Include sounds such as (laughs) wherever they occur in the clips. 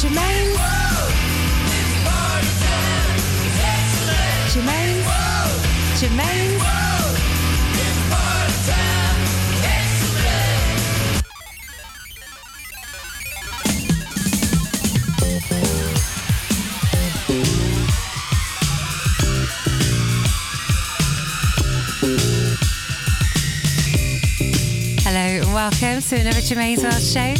Germaine. Germaine. Germaine. Hello and welcome to another Germaine's World show.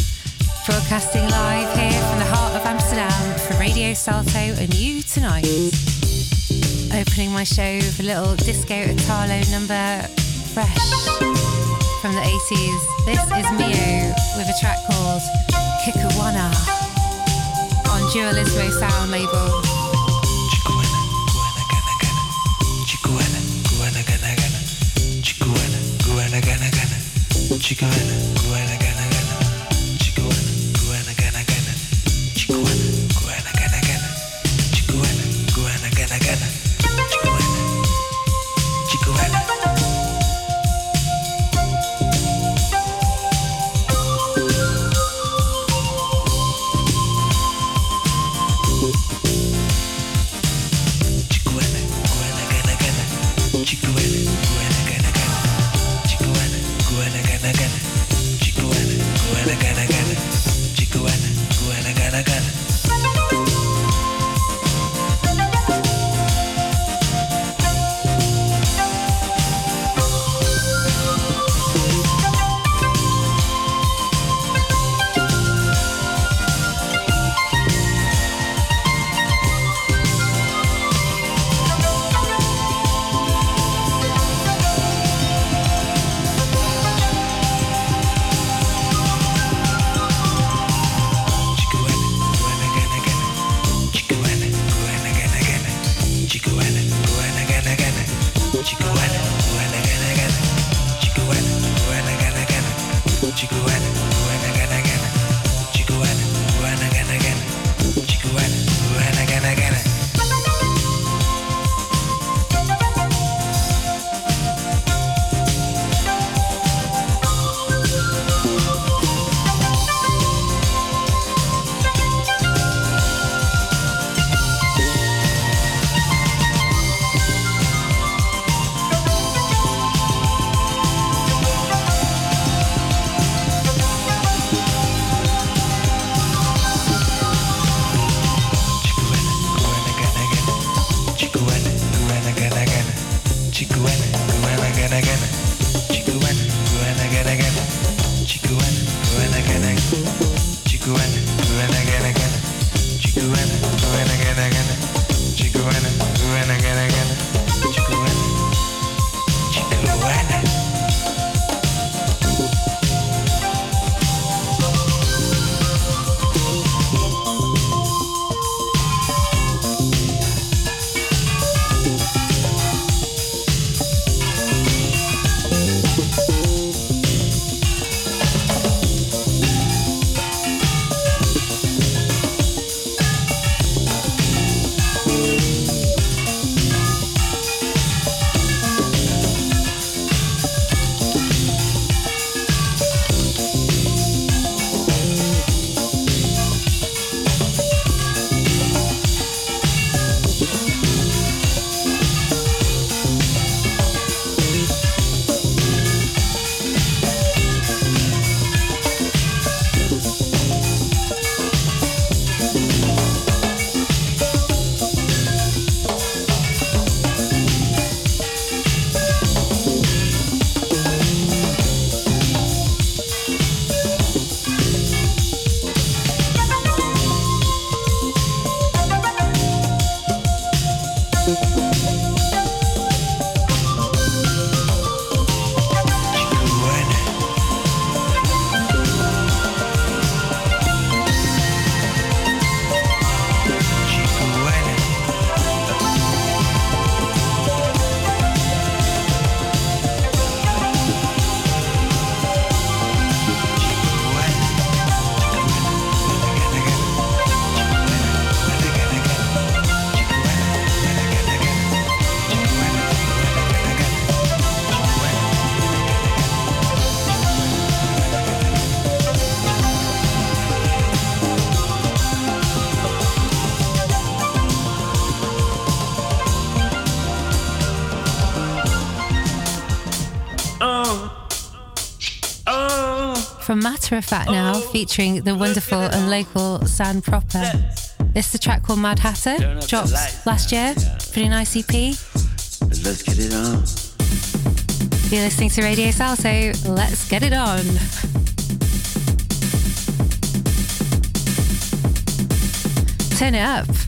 Broadcasting live here from of Amsterdam for Radio Salto and you tonight. Opening my show with a little disco Italo number fresh from the 80s. This is Mio with a track called Kikuwana on Dualismo Sound label. Chico Matter Fat Fact Now oh. featuring the wonderful and local Sam Proper. This is a track called Mad Hatter, dropped last year. Pretty nice EP. Let's get it on. You're listening to Radio Salto. Let's get it on. Turn it up.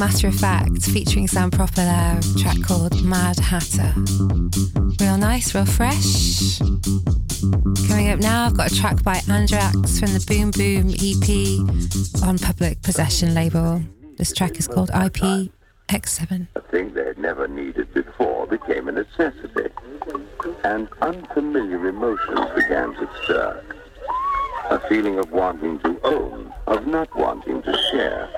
Matter of Fact featuring Sam Proper there, a track called Mad Hatter. Real nice, real fresh. Coming up now, I've got a track by Andrax from the Boom Boom EP on Public Possession label. This track is called IP X7. A thing they had never needed before became a necessity, and unfamiliar emotions began to stir. A feeling of wanting to own, of not wanting to share.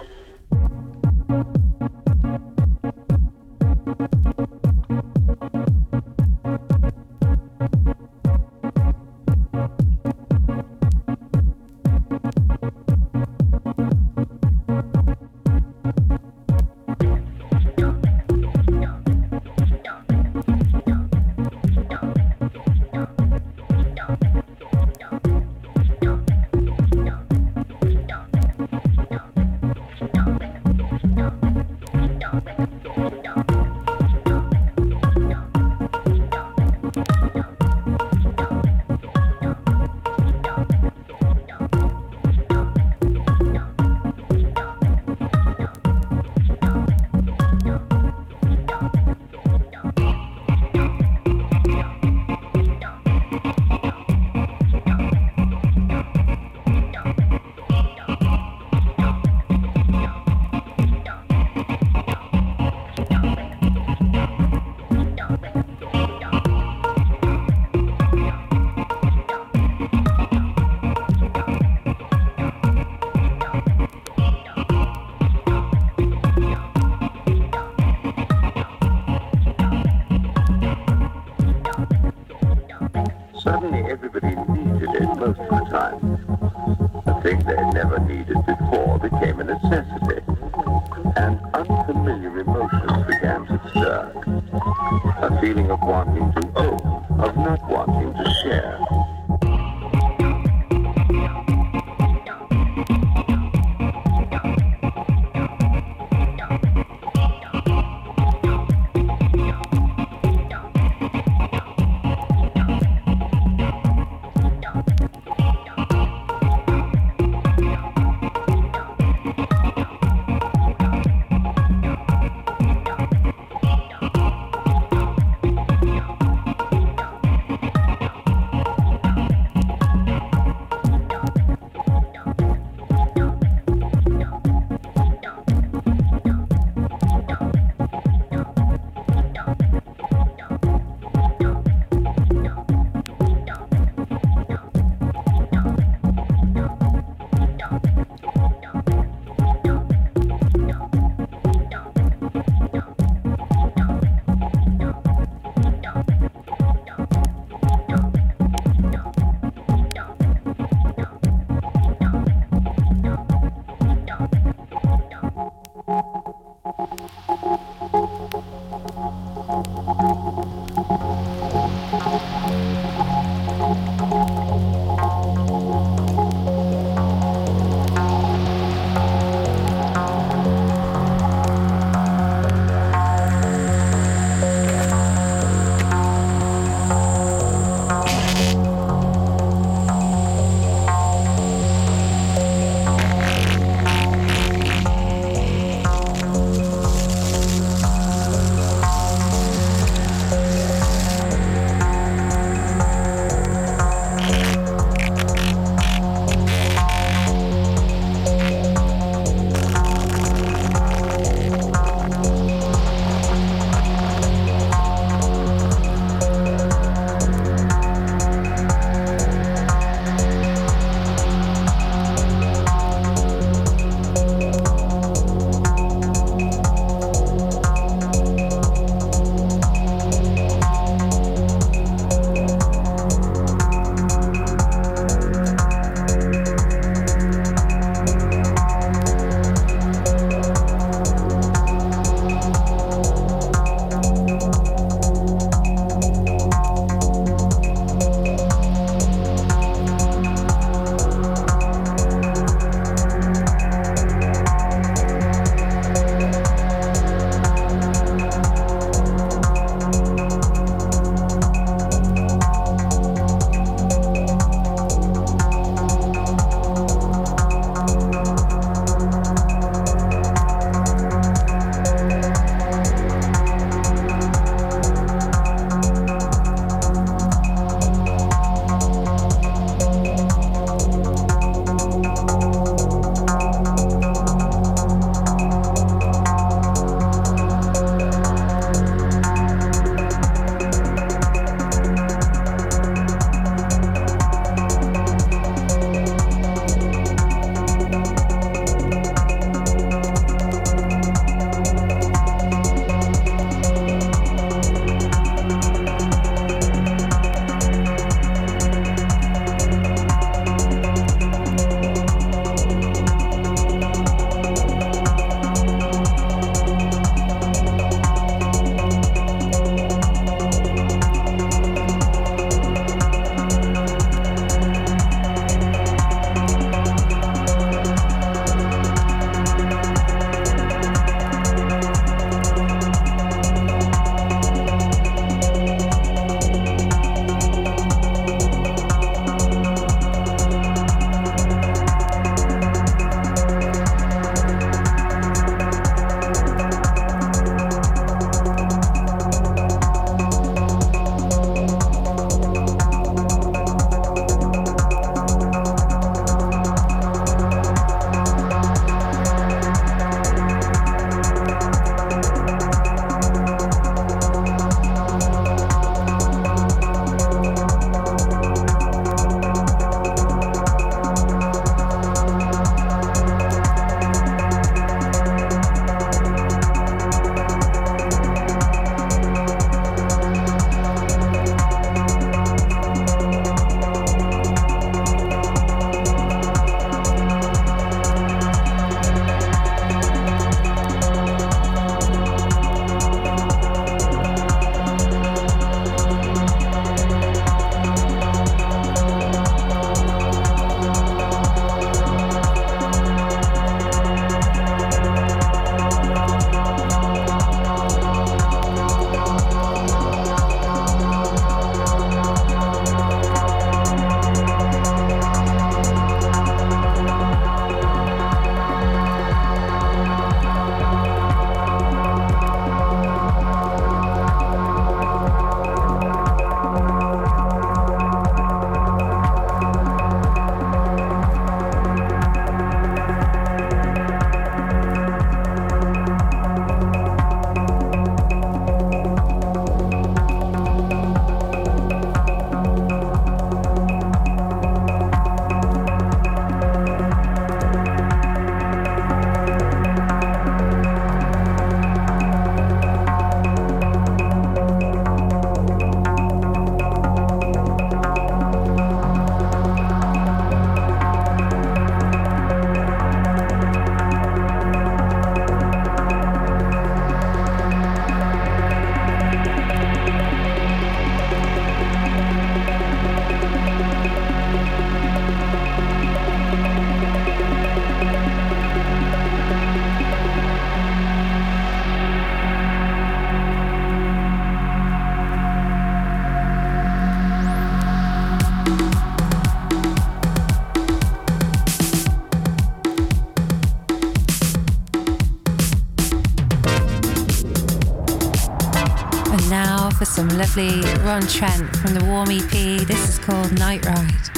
Some lovely Ron Trent from the Warm EP. This is called Night Ride.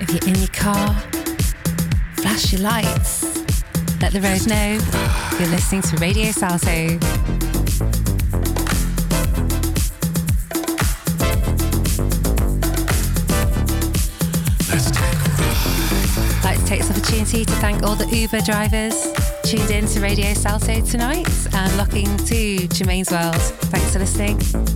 If you're in your car, flash your lights. Let the road know you're listening to Radio Salto. Like to take this opportunity to thank all the Uber drivers tuned in to Radio Salto tonight and locking to Germaine's World. Thanks for listening.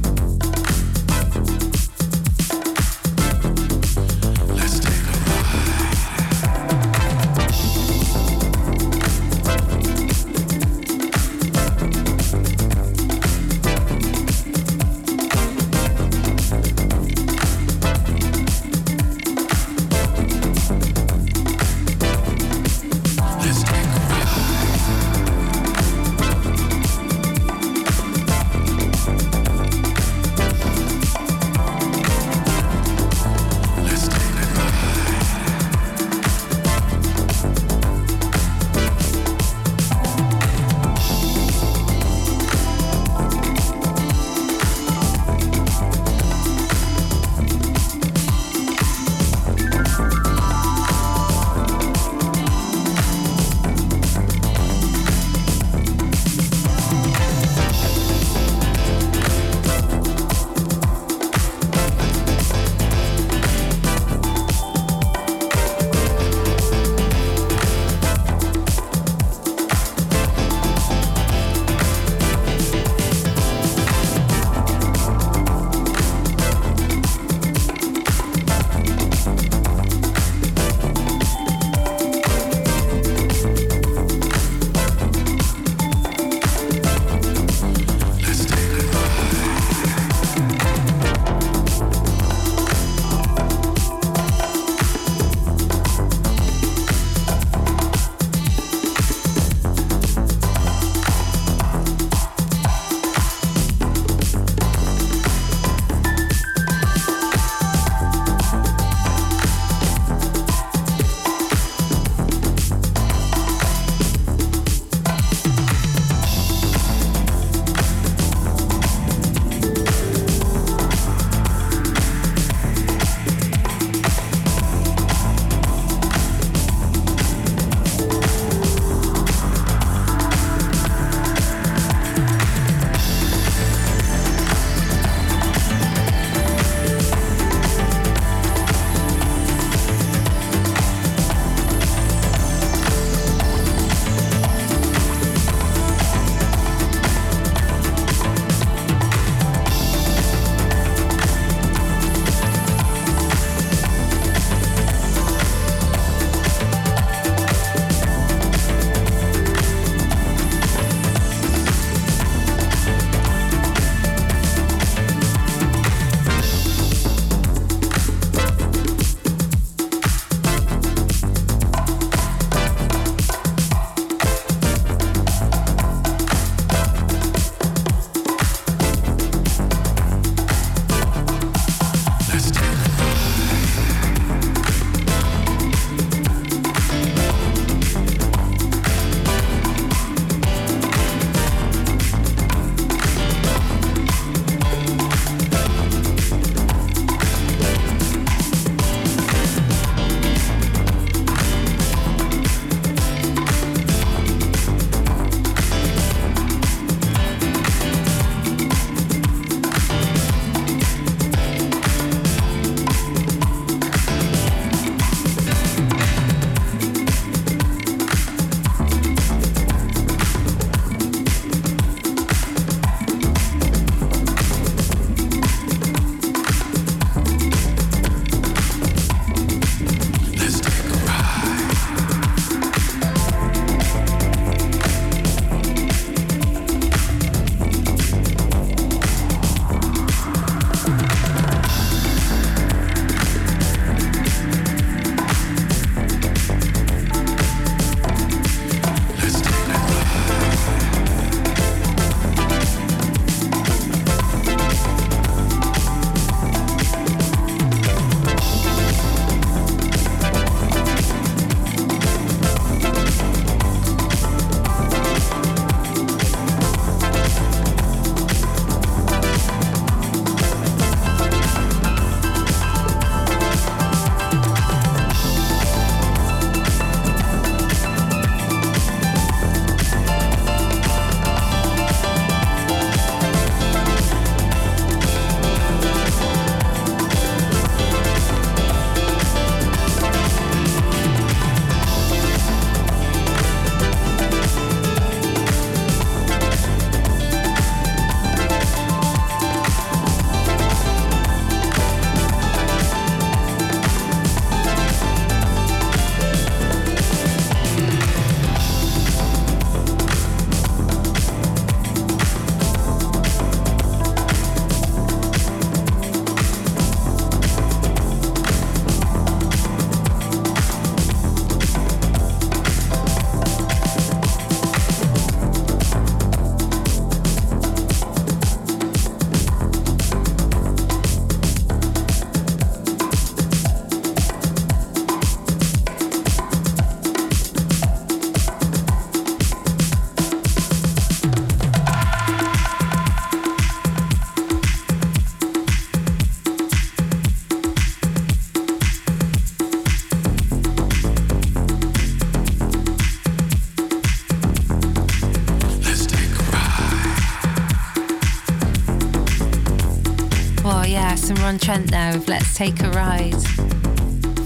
On Trent there with Let's Take a Ride.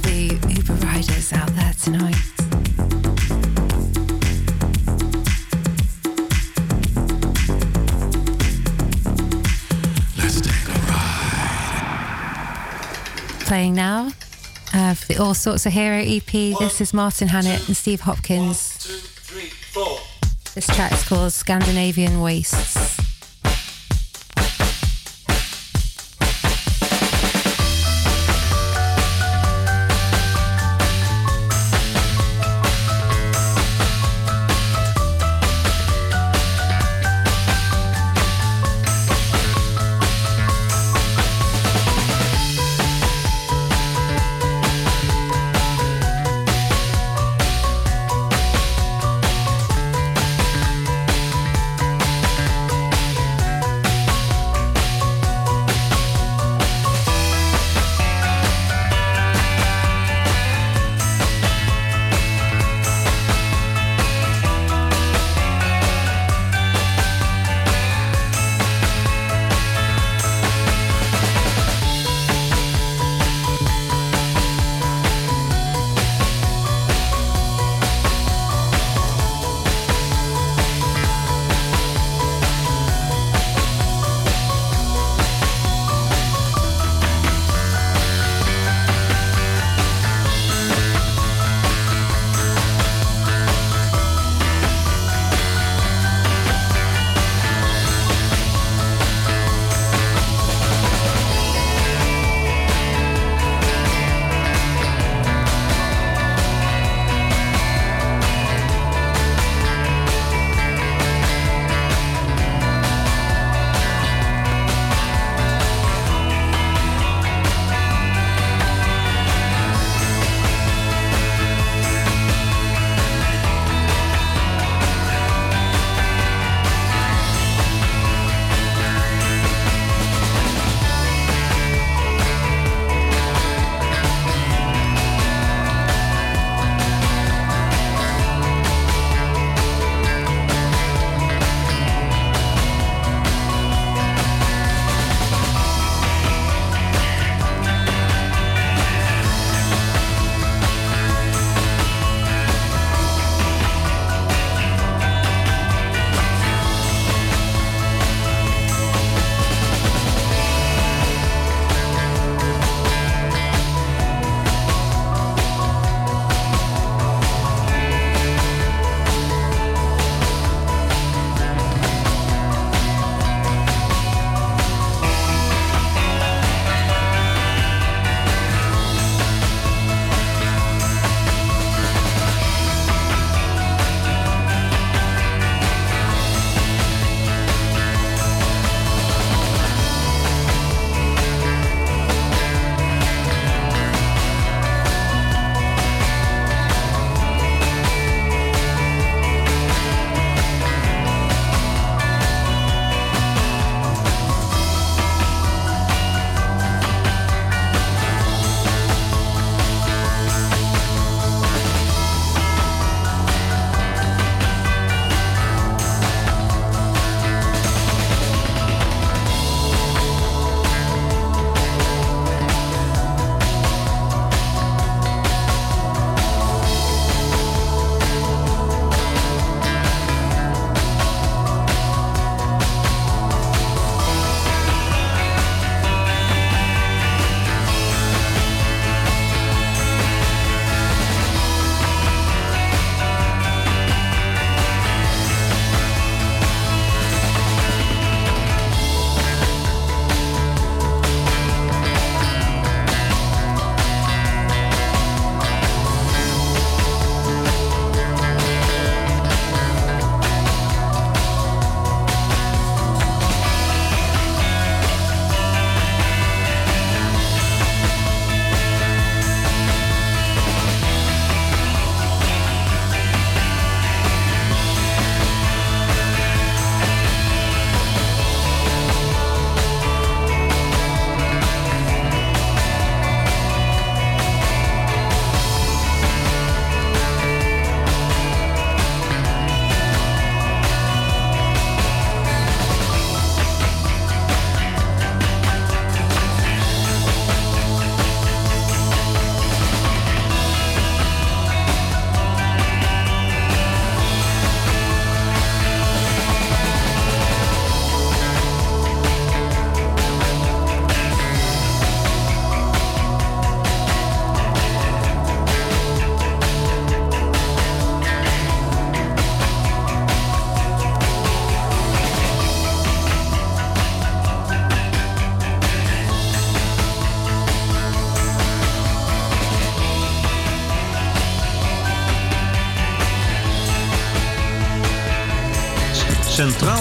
The Uber riders out there tonight. Let's take a ride. Playing now. Uh, for the All Sorts of Hero EP, this is Martin Hannett and Steve Hopkins. Two, three, four. This track's called Scandinavian Wastes.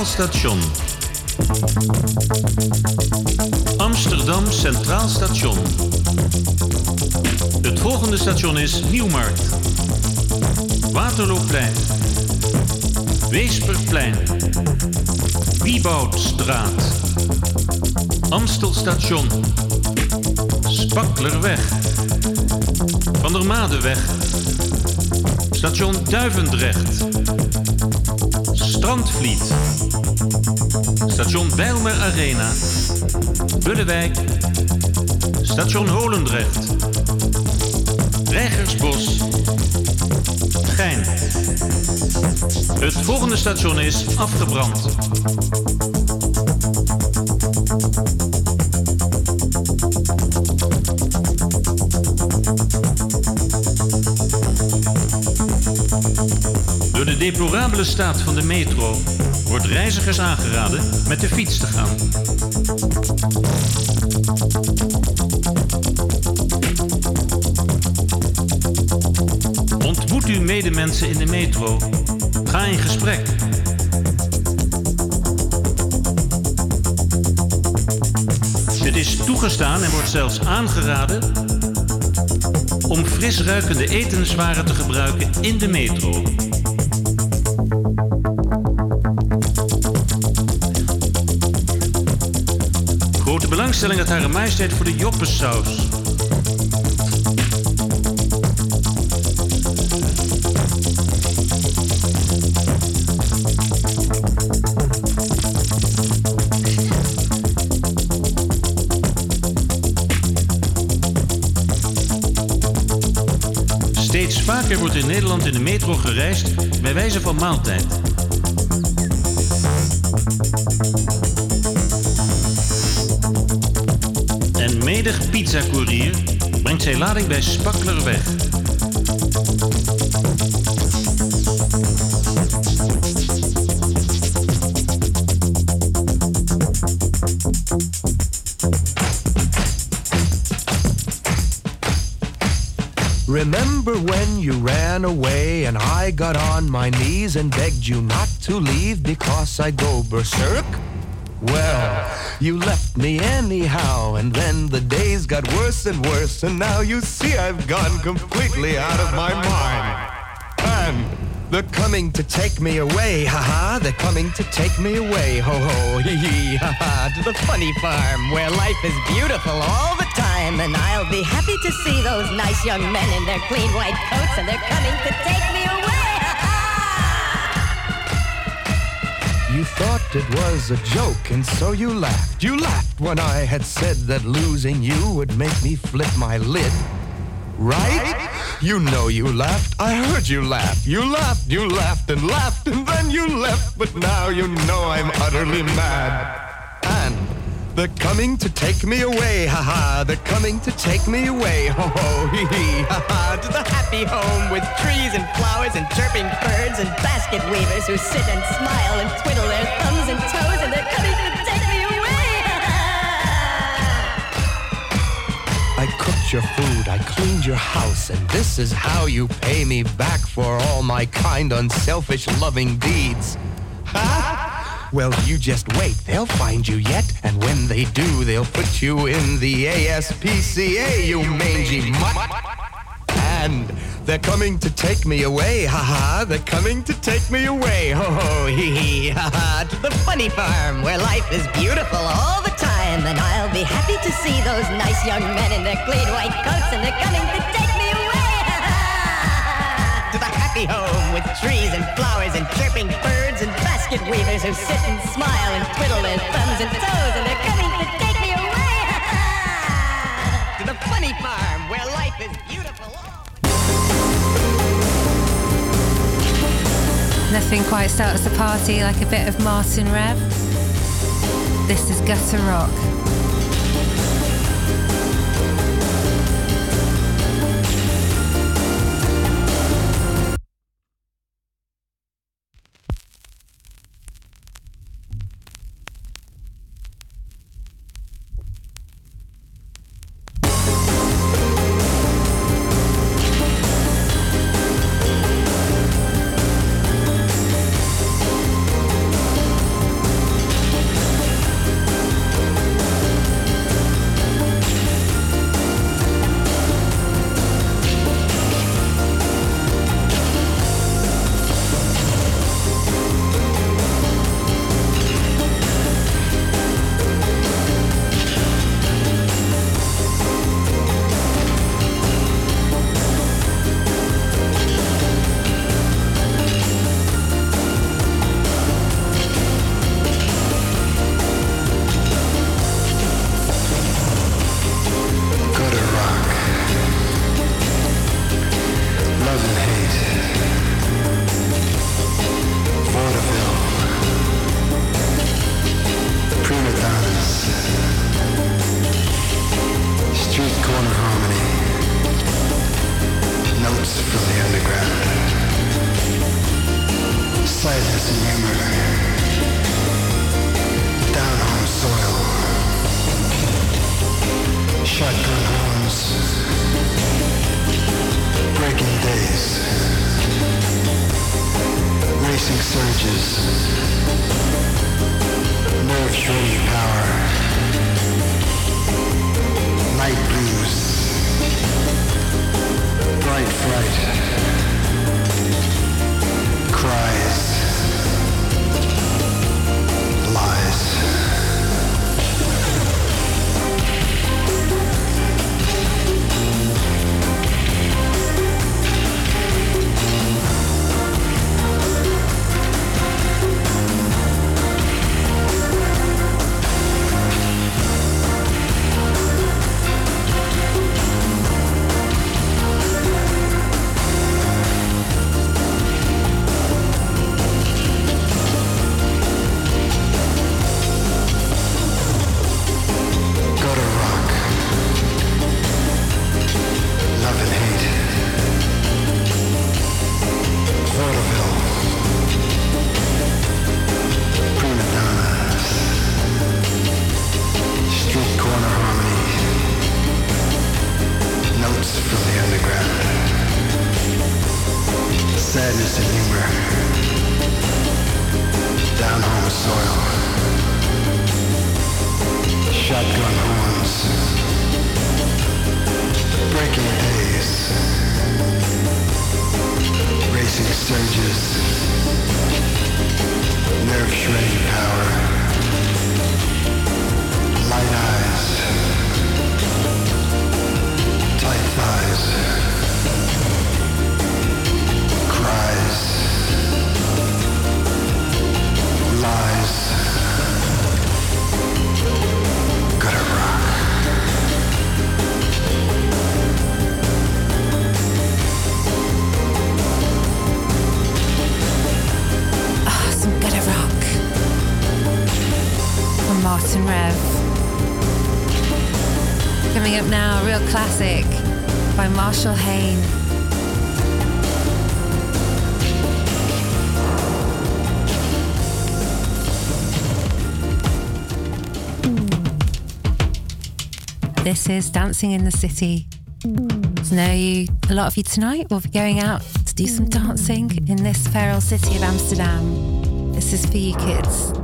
Station. Amsterdam Centraal Station. Het volgende station is Nieuwmarkt. Waterlooplein. Weesperplein. Wieboudstraat. Amstelstation. Spaklerweg. Van der Madeweg. Station Duivendrecht. Strandvliet. Station Bijlmer Arena. Bullewijk. Station Holendrecht. Rijgersbos. Gein. Het volgende station is afgebrand. Door de deplorabele staat van de metro wordt reizigers aangeraden met de fiets te gaan. Ontmoet uw medemensen in de metro. Ga in gesprek. Het is toegestaan en wordt zelfs aangeraden om fris ruikende etenswaren te gebruiken in de metro. Belangstelling uit Hare Majesteit voor de joppensaus. Steeds vaker wordt in Nederland in de metro gereisd bij wijze van maaltijd. Medig pizzacourier brengt zijn lading bij Spaklerweg. Remember when you ran away and I got on my knees and begged you not to leave because I go berserk? Well, you left me anyhow, and then the days got worse and worse, and now you see I've gone completely out of my mind. And they're coming to take me away, haha, they're coming to take me away, ho ho, hee hee, haha, to the funny farm where life is beautiful all the time, and I'll be happy to see those nice young men in their clean white coats, and they're coming to take me away, You thought it was a joke, and so you laughed. You laughed when I had said that losing you would make me flip my lid. Right? You know you laughed. I heard you laugh. You laughed, you laughed and laughed, and then you left. But now you know I'm utterly mad. They're coming to take me away, haha. They're coming to take me away, ho ho, hee hee, haha. To the happy home with trees and flowers and chirping birds and basket weavers who sit and smile and twiddle their thumbs and toes, and they're coming to take me away. I cooked your food, I cleaned your house, and this is how you pay me back for all my kind, unselfish, loving deeds. Huh? Well, you just wait, they'll find you yet, and when they do, they'll put you in the ASPCA, you mangy mutt. And they're coming to take me away, haha, they're coming to take me away, ho ho, hee hee, haha, to the funny farm where life is beautiful all the time, and I'll be happy to see those nice young men in their clean white coats, and they're coming to home with trees and flowers and chirping birds and basket weavers who sit and smile and twiddle their thumbs and toes, and they're coming to take me away, (laughs) to the funny farm where life is beautiful. Nothing quite starts a party like a bit of Martin Rev. This is Gutter Rock. this is Dancing in the City. So know you, a lot of you tonight will be going out to do some dancing in this feral city of Amsterdam. This is for you kids.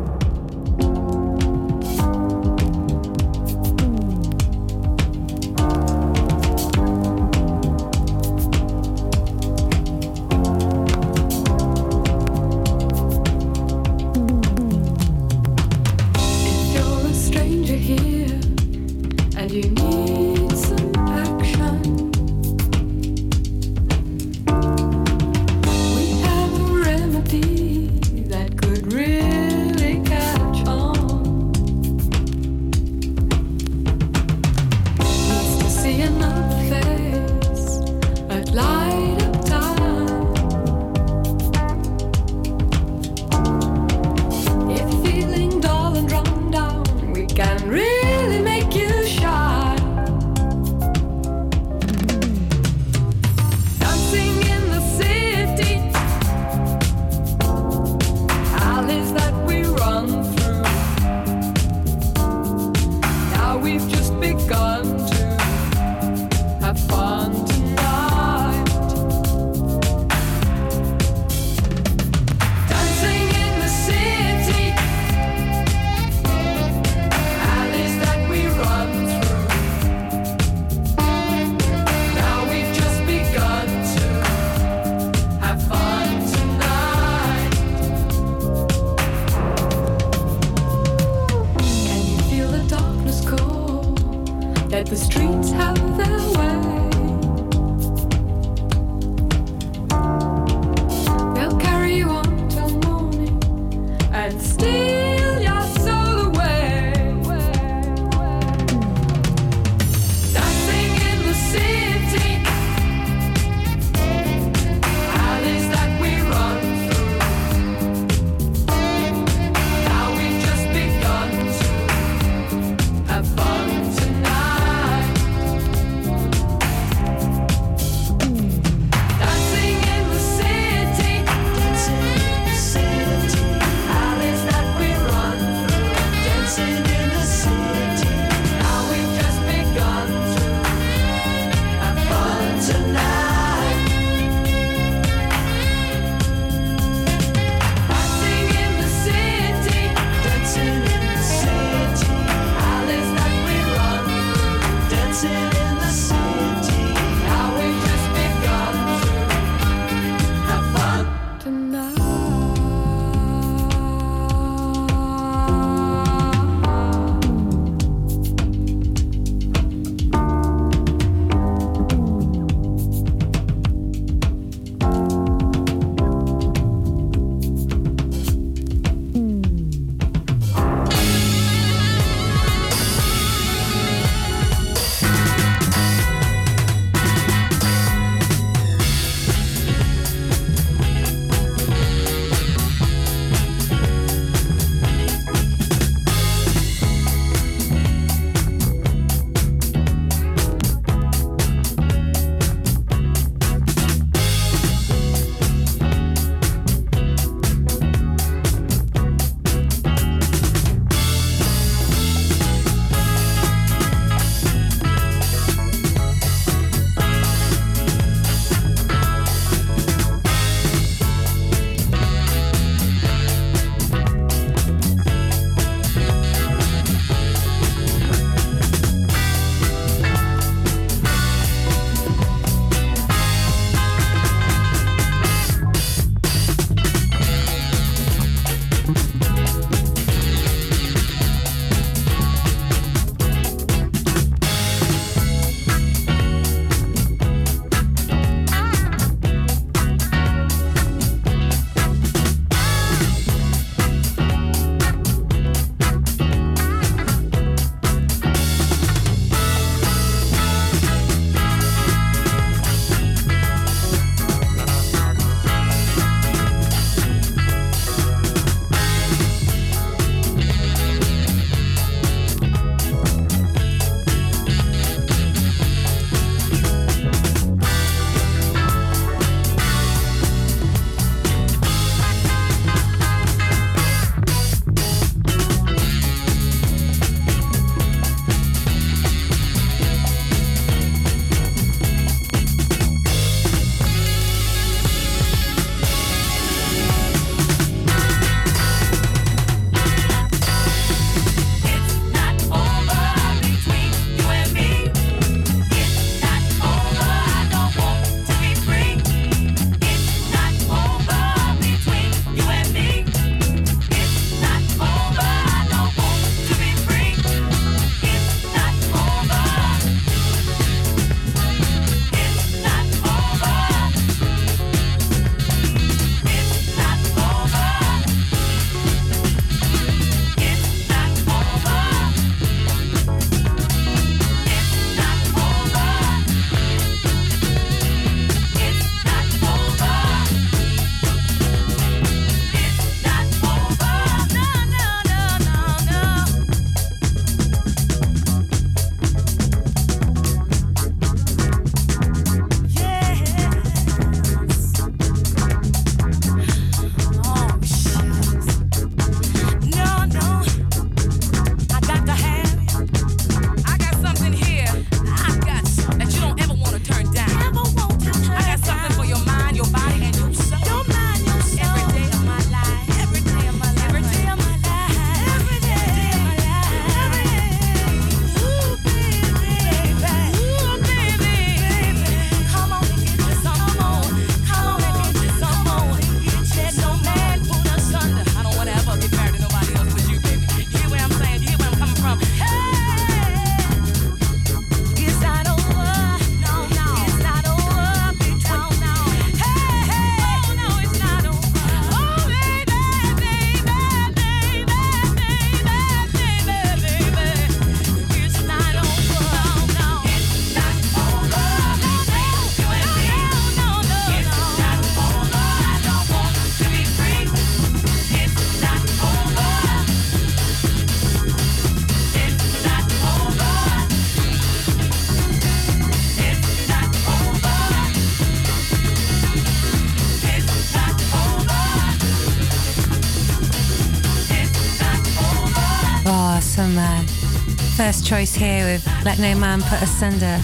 Choice here with Let No Man Put Asunder.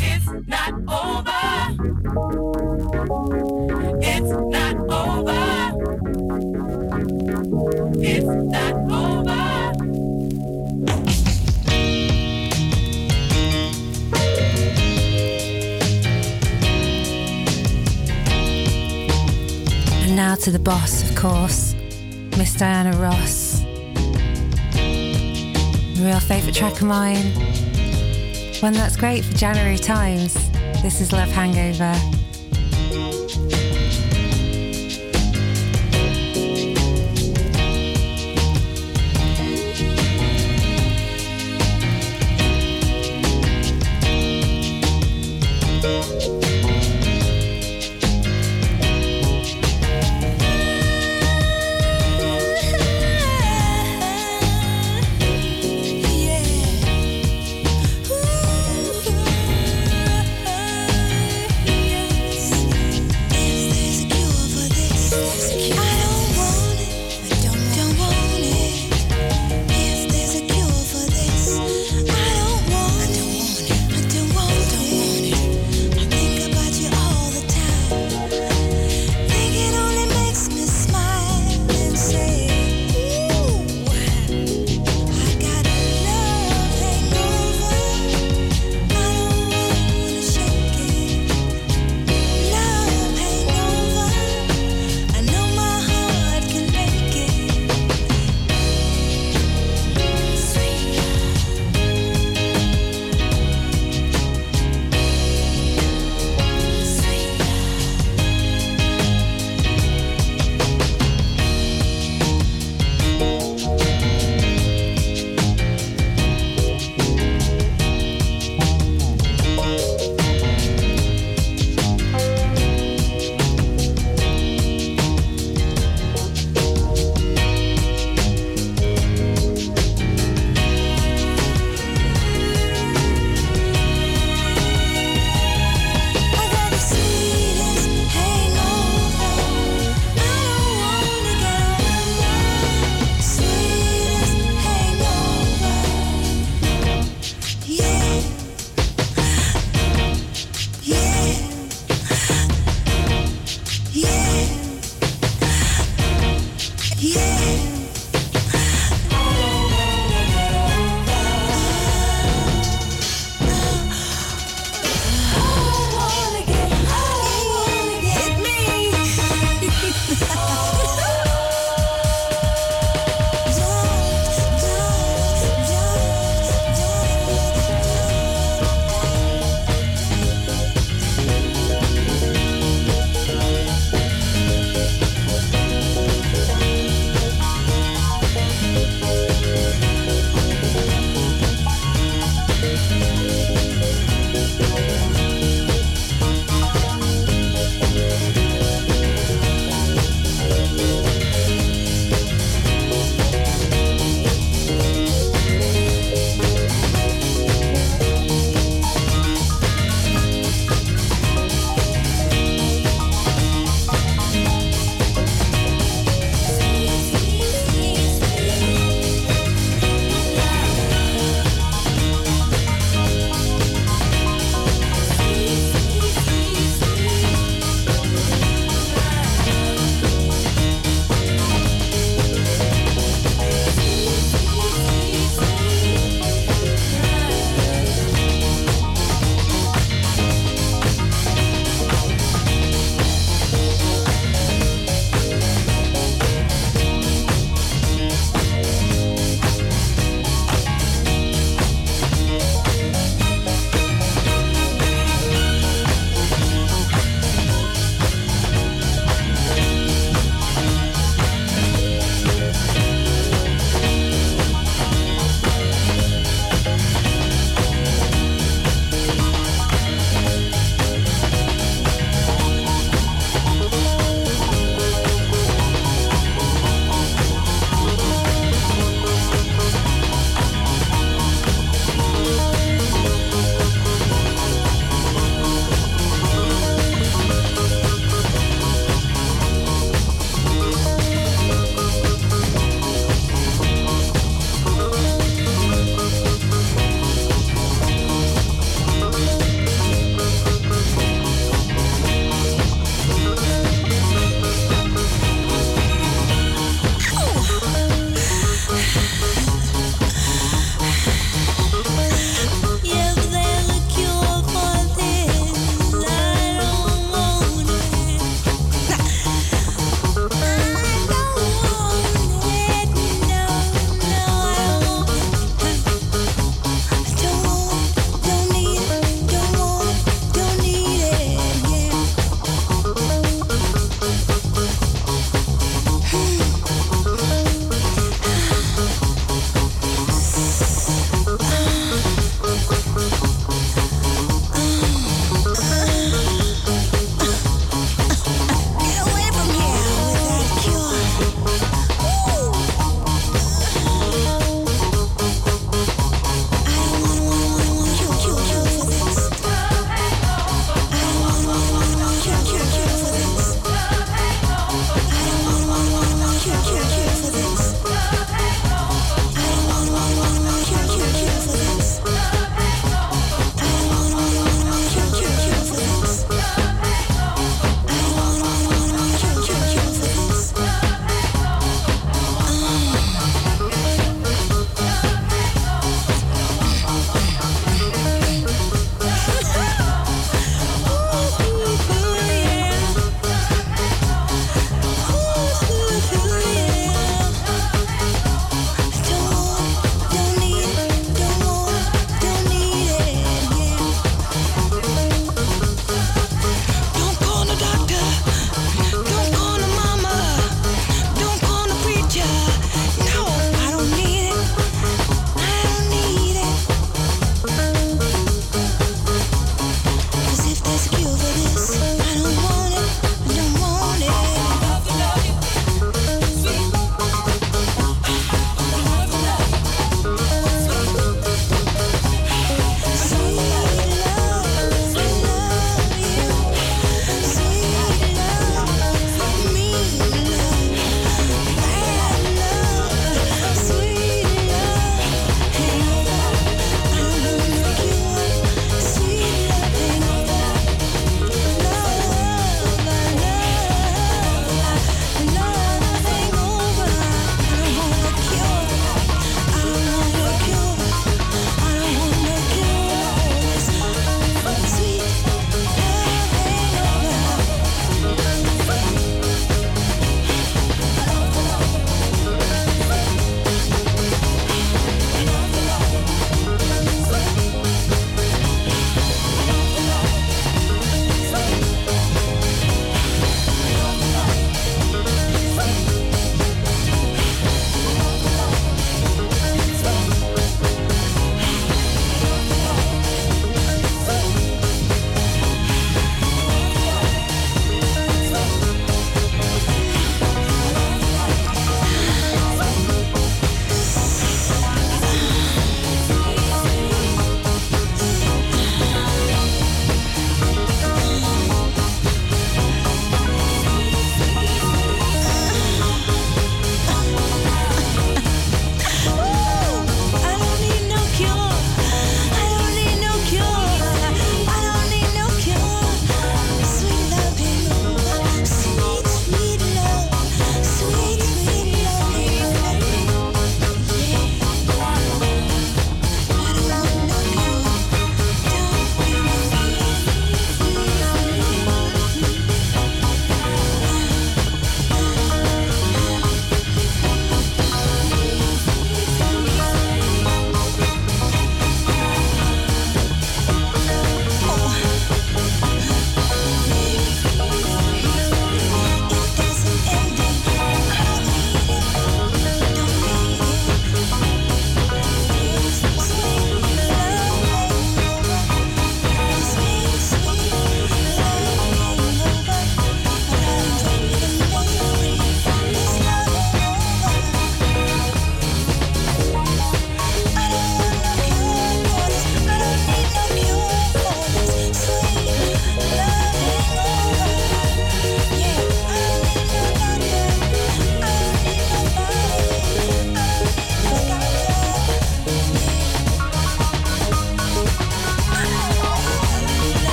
It's not over. It's not over. It's not over. And now to the boss, of course, Miss Diana Ross. Real favourite track of mine. One that's great for January times. This is Love Hangover.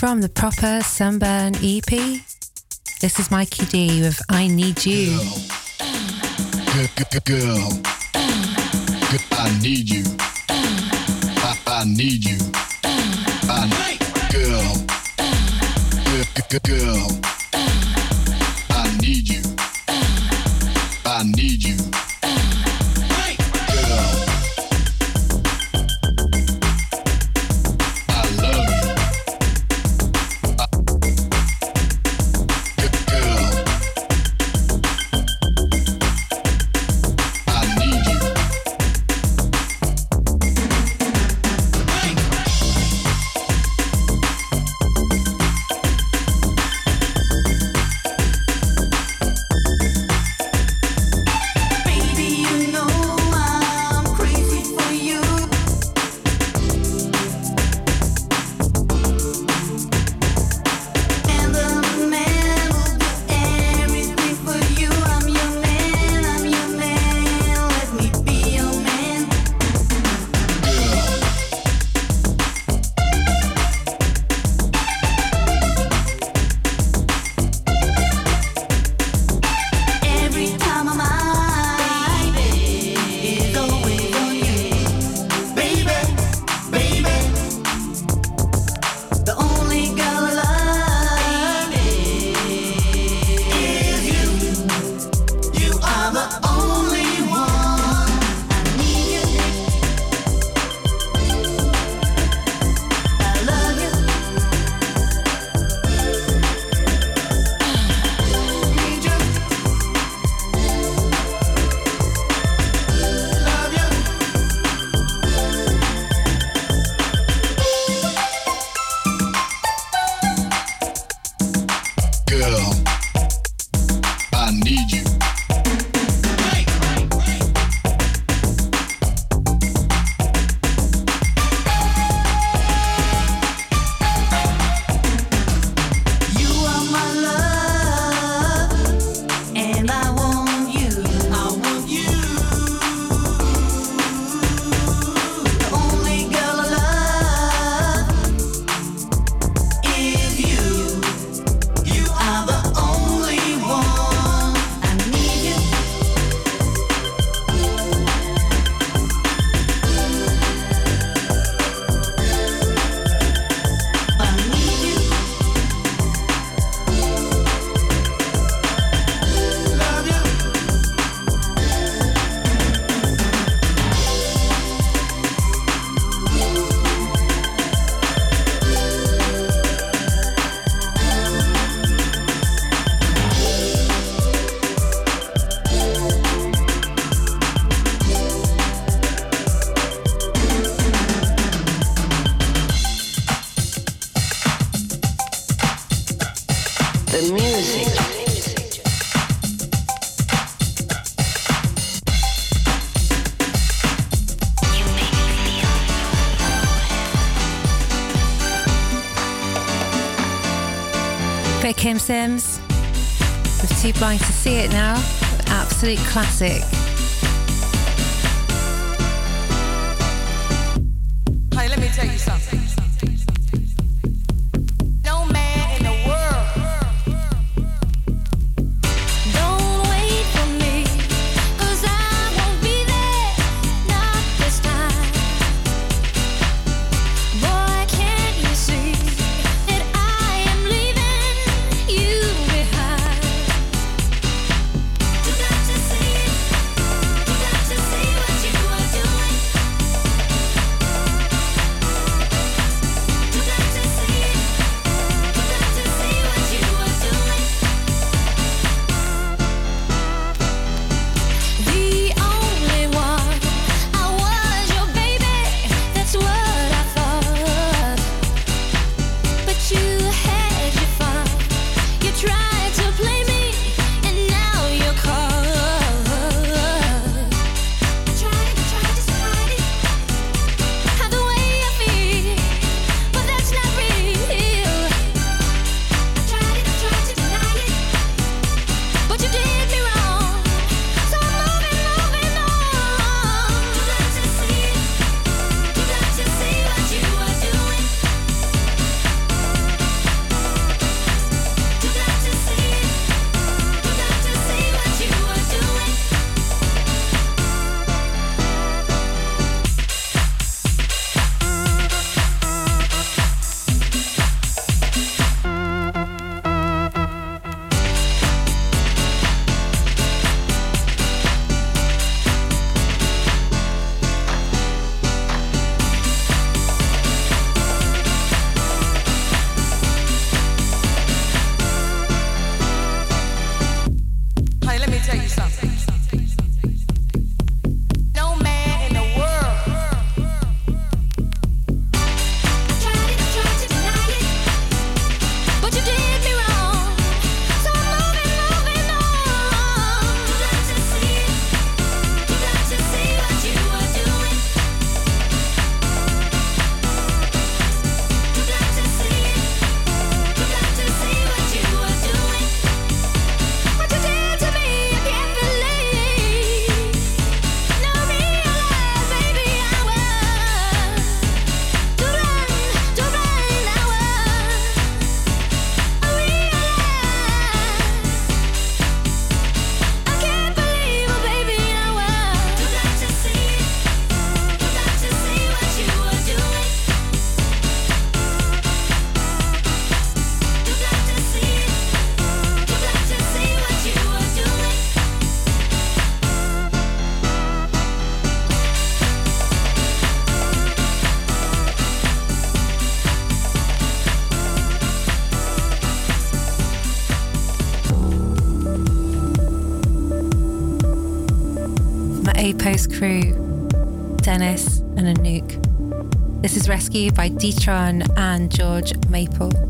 from the proper Sunburn EP. This is Mikey D with I Need You. Girl, girl, girl. I need you. I, I need you. I need girl. Girl, girl. I need you. I need you. classic. Crew, Dennis and Anouk. This is Rescue by Detron and George Maple.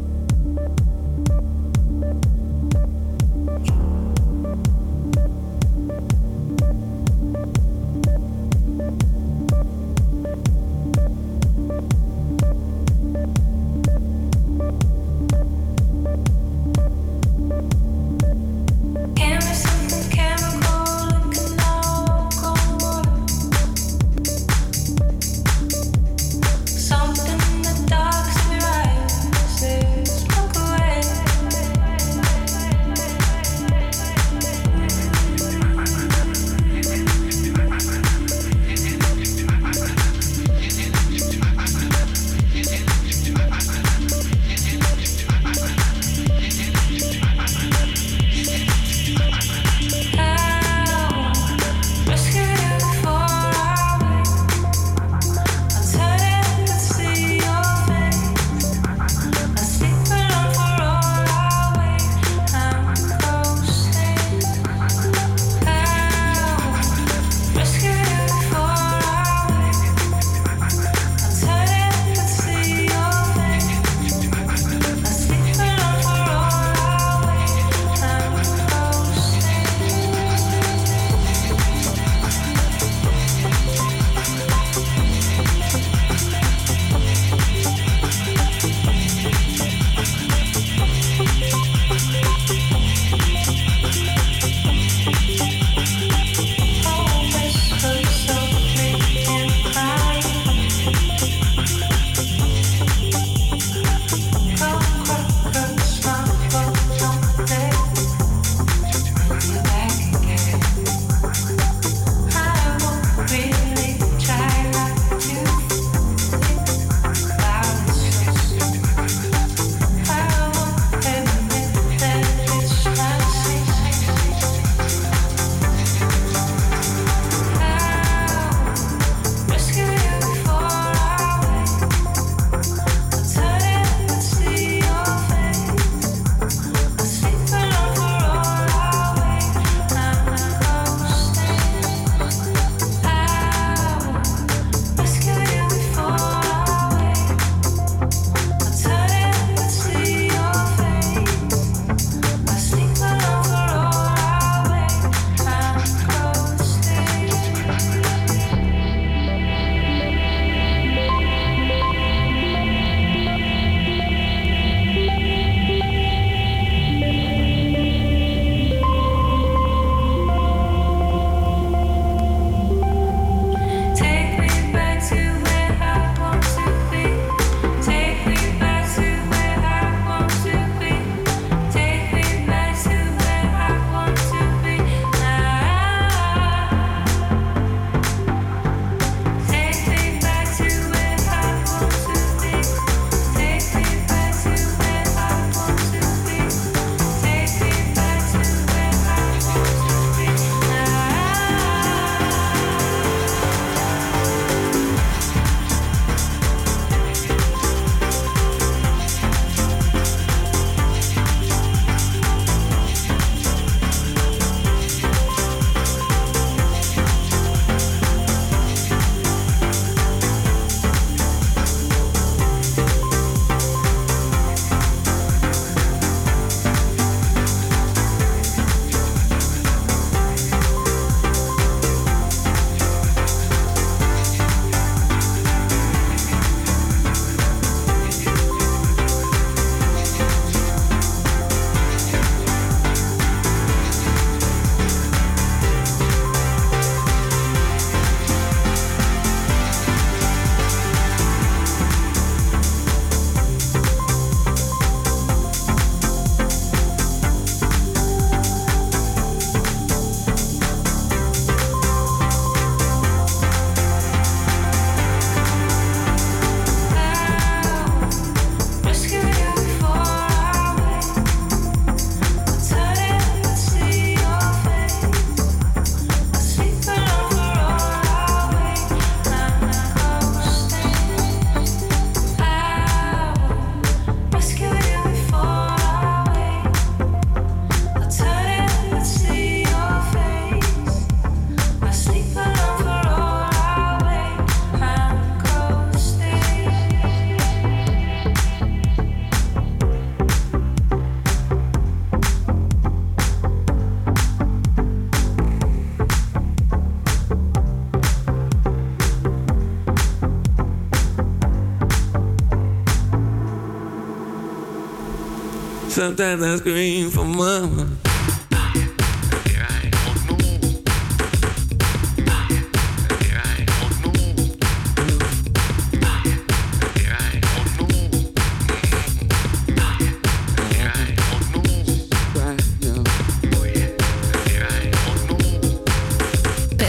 Sometimes I scream for mama.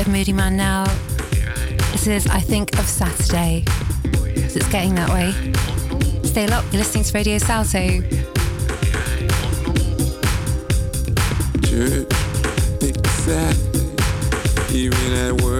Moodymann now. This is I Think of Saturday. It's getting that way. Stay locked, you're listening to Radio Salto. Exactly. Even at work.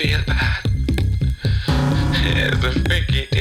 feel bad. It's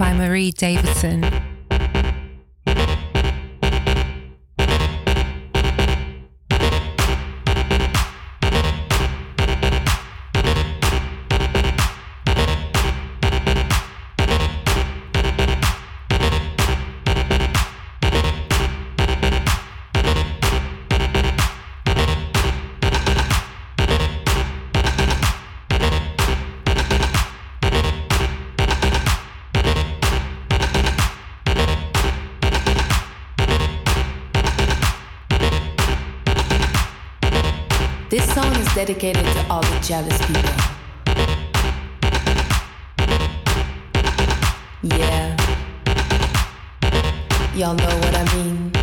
by Marie Davidson. This song is dedicated to all the jealous people. Yeah. Y'all know what I mean.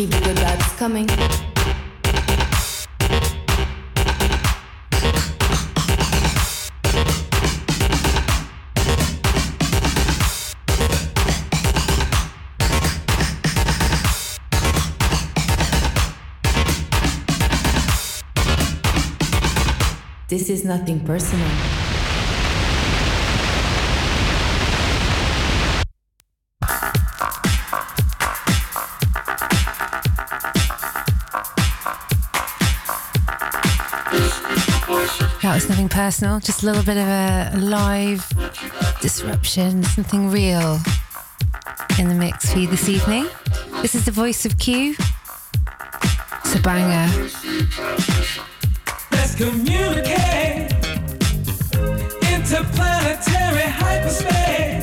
keep the gods coming. This is nothing personal. That was nothing personal, just a little bit of a live disruption, something real in the mix for you this evening. This is the voice of Q. It's a banger. Let's communicate interplanetary hyperspace.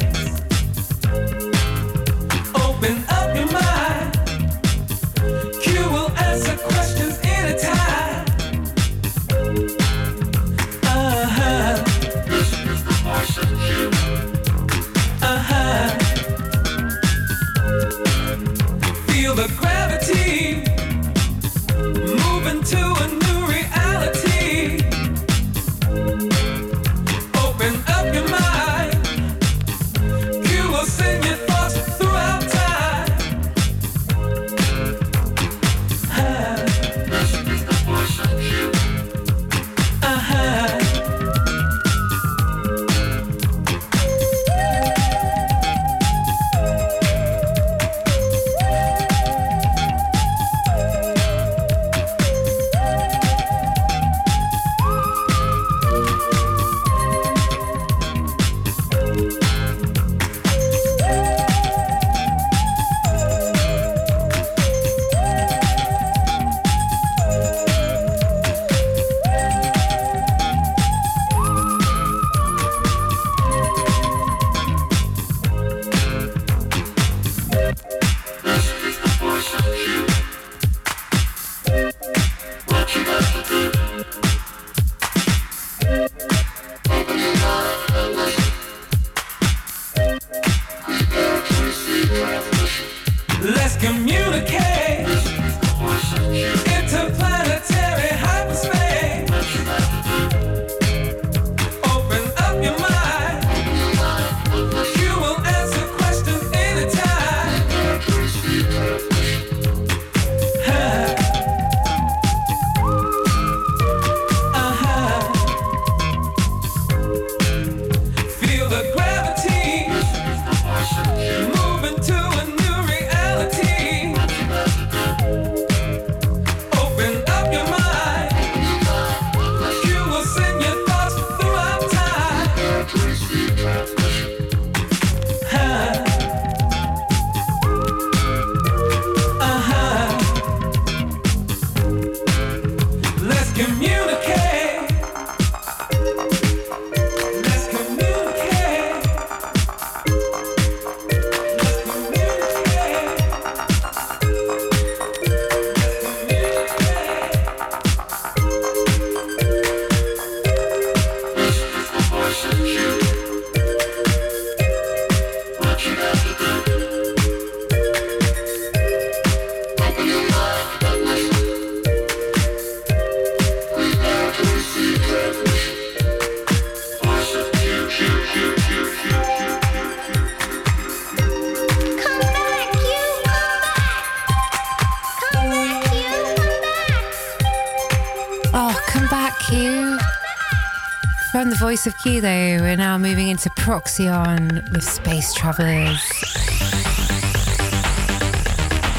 Of Q, though, we're now moving into Proxion with Space Travelers.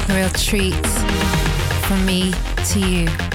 A real treat from me to you.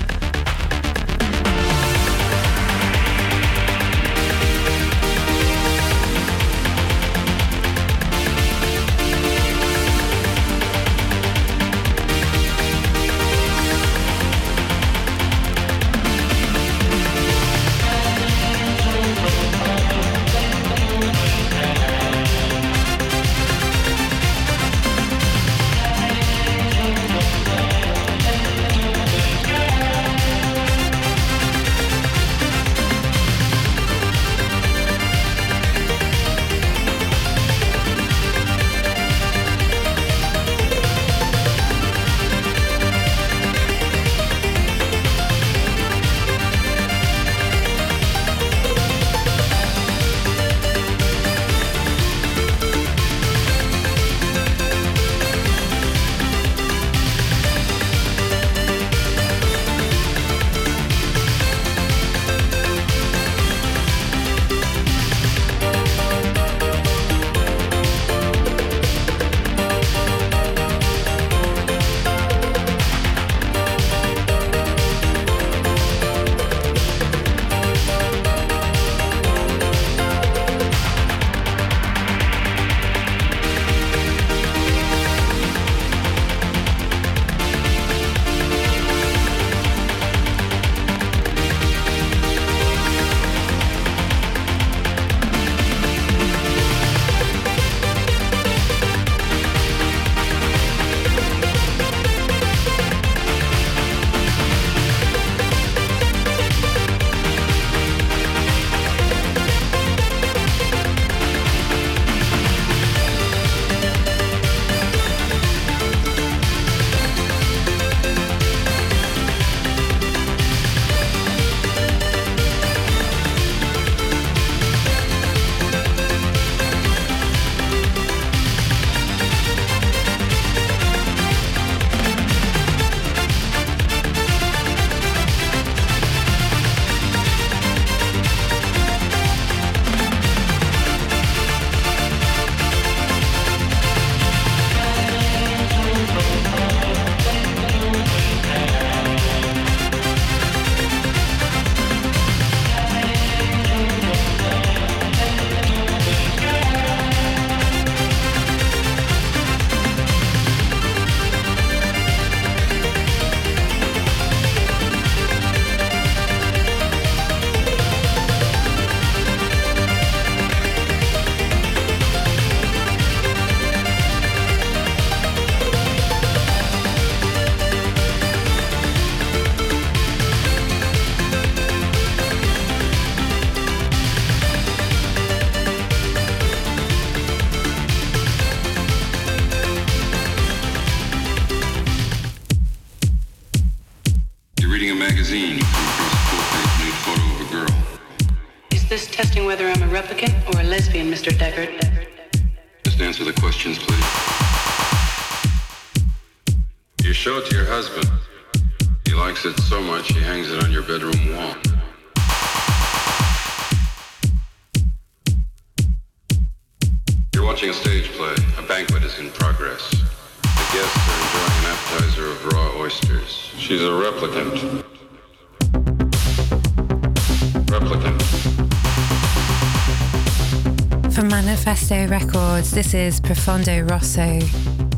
Mr. Deckard. This is Profondo Rosso.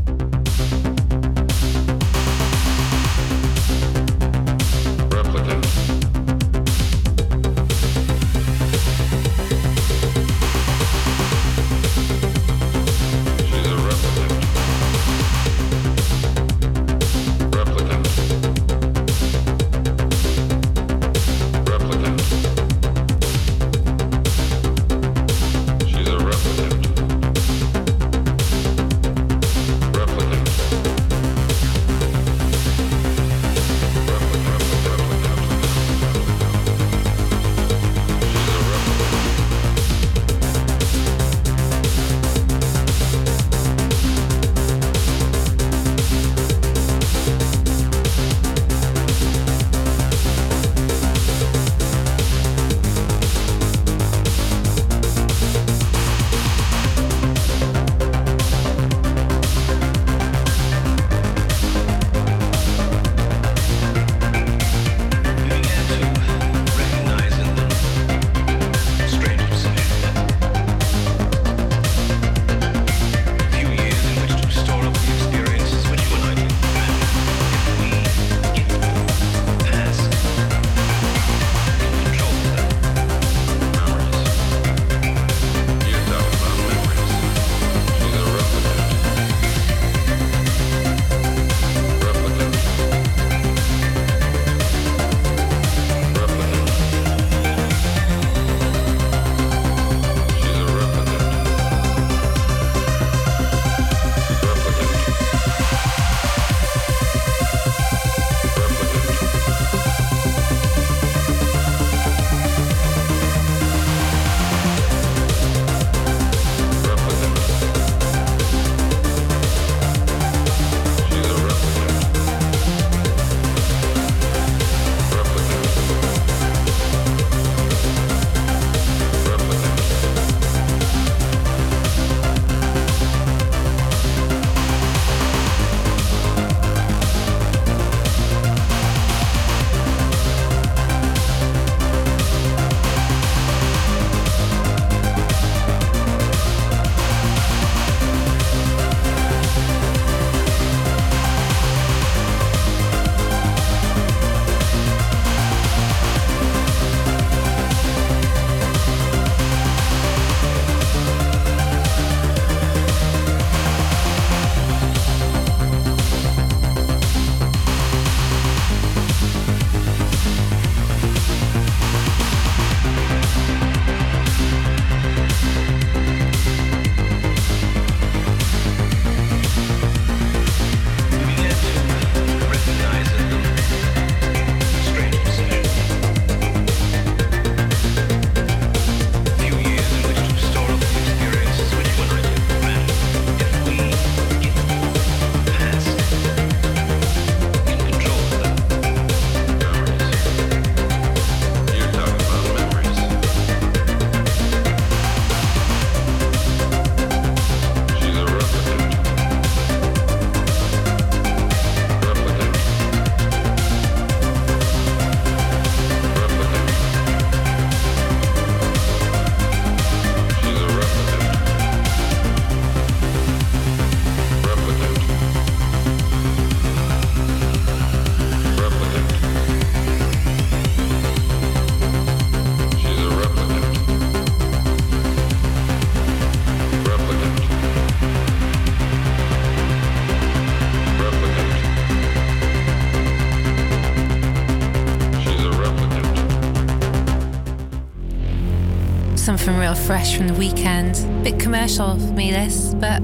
from Real Fresh from the weekend. Bit commercial for me, this, but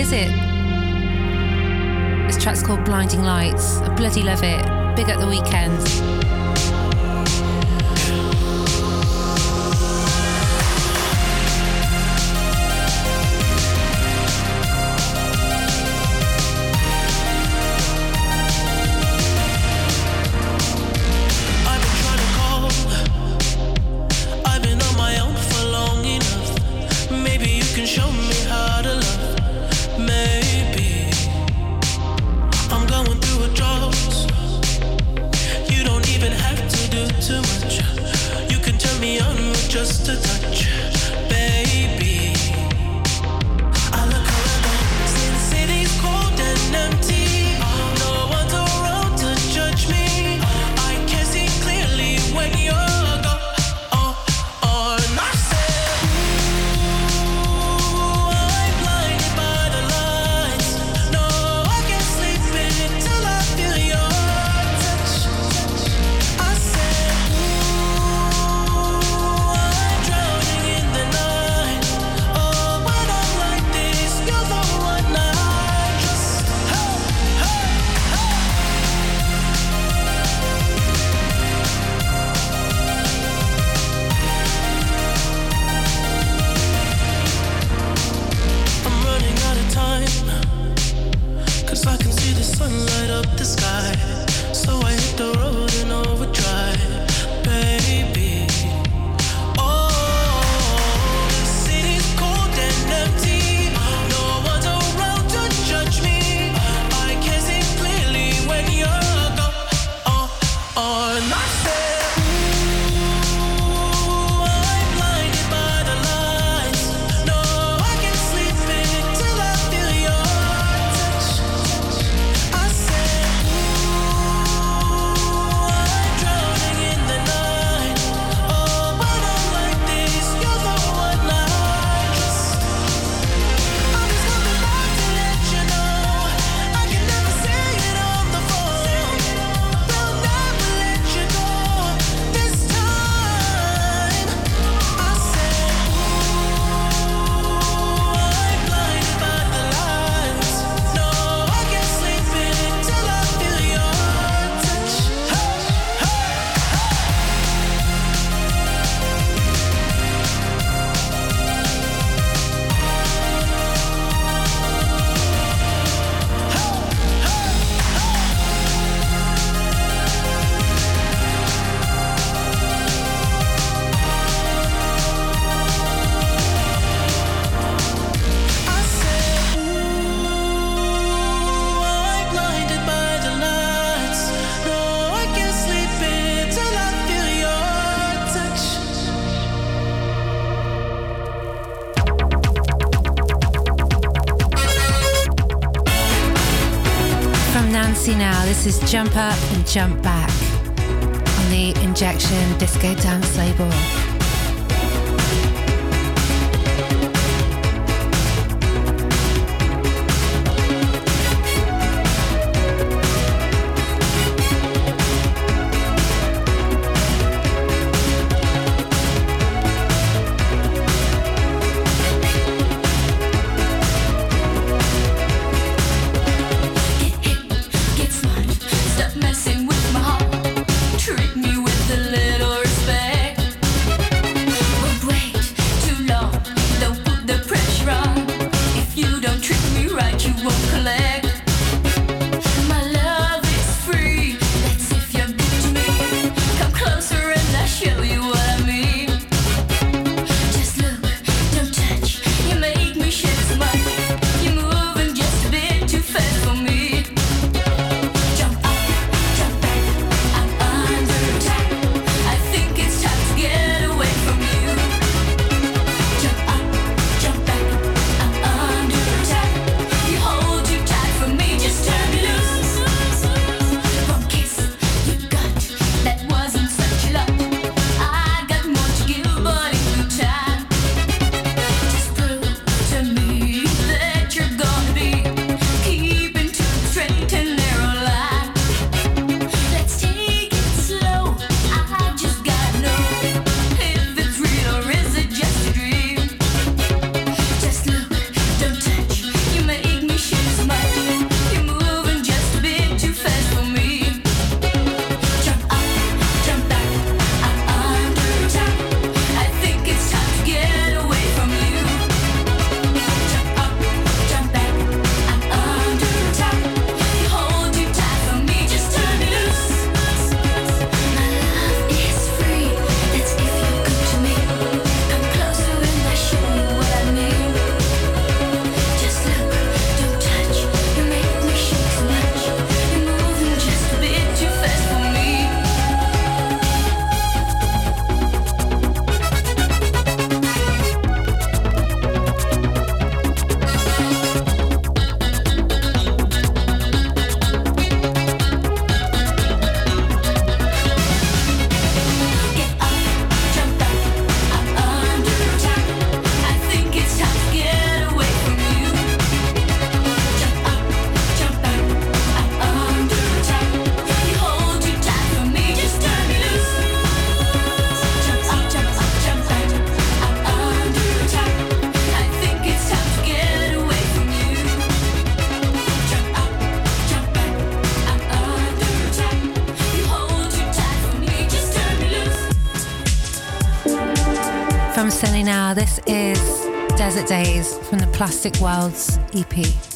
is it? This track's called Blinding Lights. I bloody love it. Big at the weekend. Jump Back Desert Days from the Plastic Worlds EP.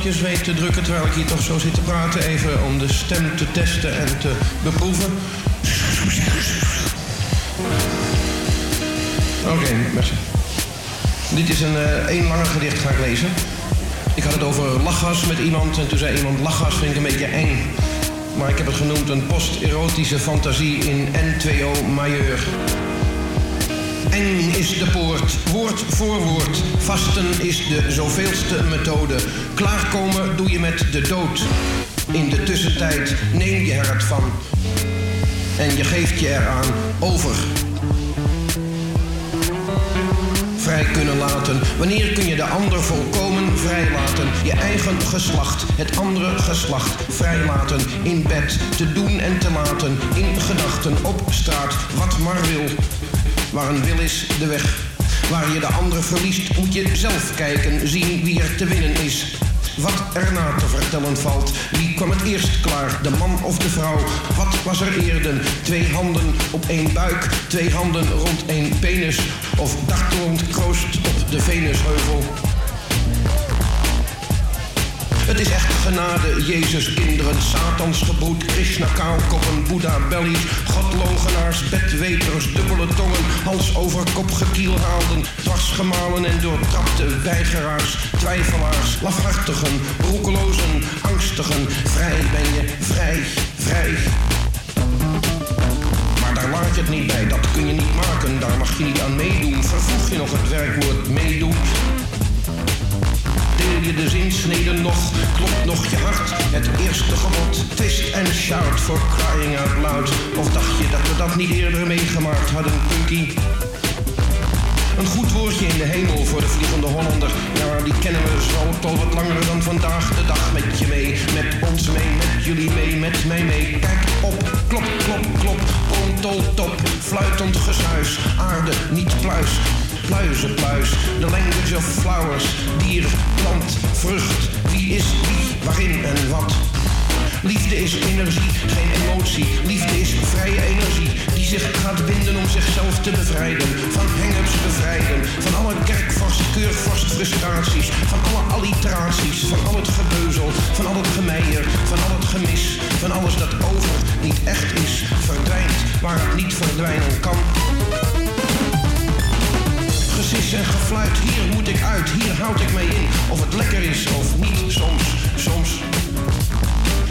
Knopjes weet te drukken... terwijl ik hier toch zo zit te praten? Even om de stem te testen en te beproeven. Oké, merci. Dit is een eh, één langer gedicht, ga ik lezen. Ik had het over lachgas met iemand en toen zei iemand... lachgas vind ik een beetje eng. Maar ik heb het genoemd een post-erotische fantasie in N2O majeur. Eng is de poort, woord voor woord. Vasten is de zoveelste methode. Klaarkomen doe je met de dood. In de tussentijd neem je er het van. En je geeft je eraan over. Vrij kunnen laten. Wanneer kun je de ander volkomen vrijlaten? Je eigen geslacht, het andere geslacht vrijlaten. In bed, te doen en te laten. In gedachten, op straat, wat maar wil. Waar een wil is, de weg. Waar je de ander verliest, moet je zelf kijken, zien wie er te winnen is. Wat erna te vertellen valt. Wie kwam het eerst klaar, de man of de vrouw? Wat was er eerder? Twee handen op één buik, twee handen rond één penis. Of dartelend kroost op de Venusheuvel. Het is echt genade, Jezus kinderen, Satans gebroed, Krishna kaalkoppen, Boeddha bellies, godlogenaars, bedweters, dubbele tongen, hals over kop gekielhaalden, dwarsgemalen en doortrapte weigeraars, twijfelaars, lafhartigen, roekelozen, angstigen, vrij ben je, vrij, vrij. Daar laat je het niet bij, dat kun je niet maken, daar mag je niet aan meedoen. Vervoeg je nog het werkwoord meedoen? Je de zinsneden nog, klopt nog je hart het eerste gebod. Twist en shout for crying out loud. Of dacht je dat we dat niet eerder meegemaakt hadden, Punky? Een goed woordje in de hemel voor de vliegende Hollander. Ja, die kennen we zo al wat langer dan vandaag de dag met je mee. Met ons mee, met jullie mee, met mij mee. Kijk op, klop, klop, klop. Ontol, top, fluitend gesuis. Aarde, niet pluis. Pluizen, pluis. The language of flowers. Dier, plant, vrucht. Wie is wie, waarin en wat. Liefde is energie, geen emotie. Liefde is vrije energie die zich gaat binden om zichzelf te bevrijden. Van hang-ups bevrijden, van alle kerkvorst, keurvorst frustraties. Van alle alliteraties, van al het gebeuzel, van al het gemeier, van al het gemis. Van alles dat over niet echt is, verdwijnt waar het niet verdwijnen kan. Gesis en gefluit, hier moet ik uit, hier houd ik mij in. Of het lekker is of niet, soms, soms.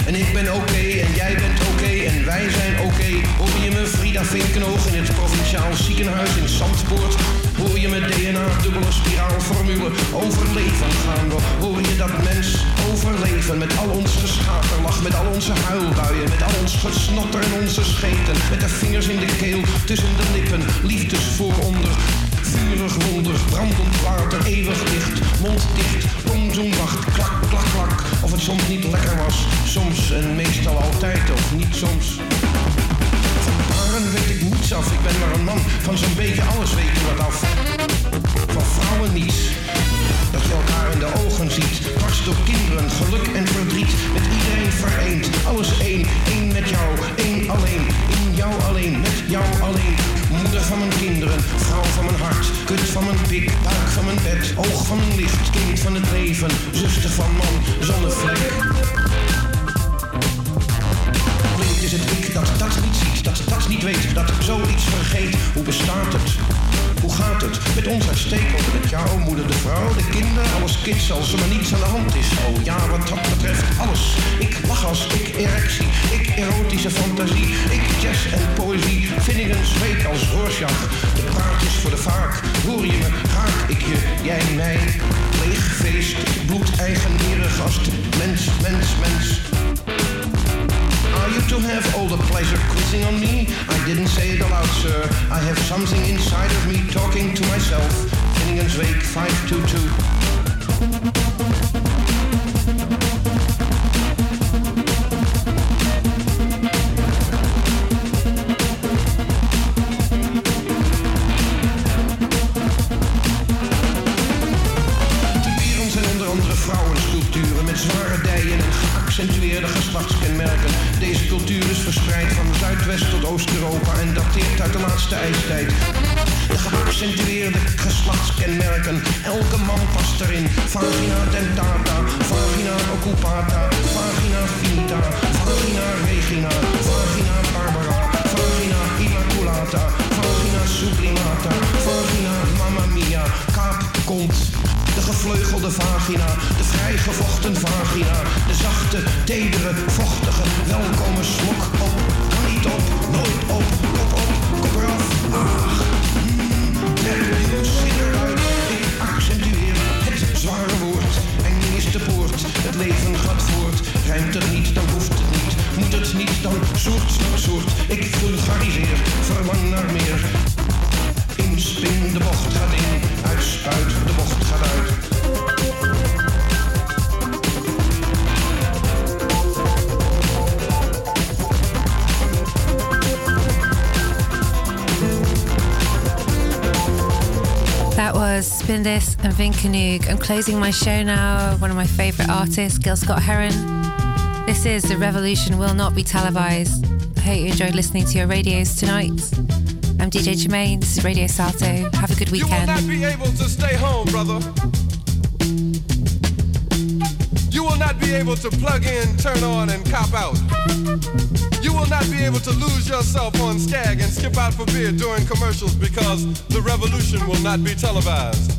En ik ben oké en jij bent oké en wij zijn oké. Hoor je me Frida Vinkenoog in het provinciaal ziekenhuis in Zandpoort? Hoor je me DNA dubbele spiraalformule overleven gaan we? Hoor je dat mens overleven met al ons geschaterlach, met al onze huilbuien, met al ons gesnotter en onze scheten, met de vingers in de keel, tussen de lippen, liefdesvooronder. Vurig wonder, brandend water, eeuwig licht, mond dicht, klak, klak, klak. Of het soms niet lekker was, soms en meestal altijd of niet soms. Van paren weet ik niets ik ben maar een man, van zo'n beetje alles. Weet je wat af. Van vrouwen niets, dat je elkaar in de ogen ziet, dwars door kinderen, geluk en verdriet, met iedereen vereend, alles één, één met jou, één alleen, in jou alleen, met jou alleen. Moeder van mijn kinderen, vrouw van mijn hart, kut van mijn pik, buik van mijn bed, oog van mijn licht, kind van het leven, zuster van man, zonnevlek. Is het ik dat dat niet ziet, dat niet weet, dat zoiets vergeet. Hoe bestaat het? Hoe gaat het met ons uitstekend? Met jou, moeder, de vrouw, de kinderen, alles kids, als er maar niets aan de hand is. Oh ja, wat dat betreft, alles. Ik lach als ik erectie, ik erotische fantasie, ik jazz en poëzie. Finnegan's week als Rorschach, de praatjes voor de vaak. Hoor je me, raak ik je, jij mij. Leeg feest, bloed eigenierig gast, mens, mens, mens. You to have all the pleasure quizzing on me? I didn't say it aloud, sir. I have something inside of me talking to myself. Finnegan's Wake 522. Laatste ijstijd. De geaccentueerde geslachtskenmerken, elke man past erin. Vagina dentata, vagina occupata, vagina finita, vagina regina, vagina barbara, vagina immaculata, vagina sublimata, vagina mamma mia, kaap kont. De gevleugelde vagina, de vrijgevochten vagina, de zachte, tedere, vochtige, leven gaat voort, rijmt het niet, dan hoeft het niet, moet het niet, dan soort, soort, soort, ik vulgariseer, verlang naar meer, Spin This and Vinkenoog. I'm closing my show now. One of my favourite artists, Gil Scott Heron. This is The Revolution Will Not Be Televised. I hope you enjoyed listening to your radios tonight. I'm DJ Germaine. This is Radio Salto. Have a good weekend. You will not be able to stay home, brother. You will not be able to plug in, turn on, and cop out. You will not be able to lose yourself on Skag and skip out for beer during commercials because the revolution will not be televised.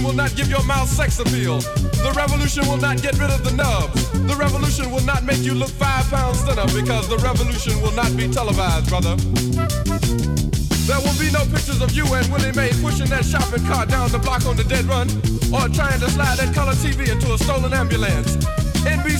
Revolution will not give your mouth sex appeal. The revolution will not get rid of the nubs. The revolution will not make you look five pounds thinner because the revolution will not be televised, brother. There will be no pictures of you and Willie Mae pushing that shopping cart down the block on the dead run or trying to slide that color TV into a stolen ambulance. NBC